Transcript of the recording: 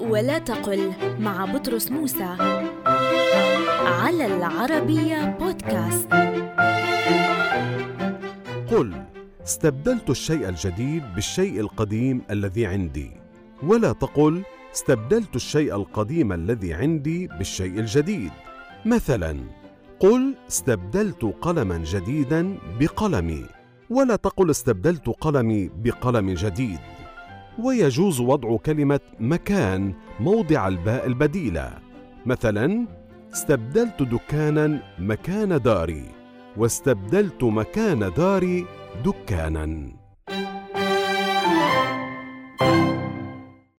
ولا تقل مع بطرس موسى. على العربية بودكاست. قل استبدلت الشيء الجديد بالشيء القديم الذي عندي. ولا تقل استبدلت الشيء القديم الذي عندي بالشيء الجديد. مثلا قل استبدلت قلما جديدا بقلمي. ولا تقل استبدلت قلمي بقلم جديد. ويجوز وضع كلمة مكان موضع الباء البديلة. مثلا استبدلت دكانا مكان داري واستبدلت مكان داري دكانا.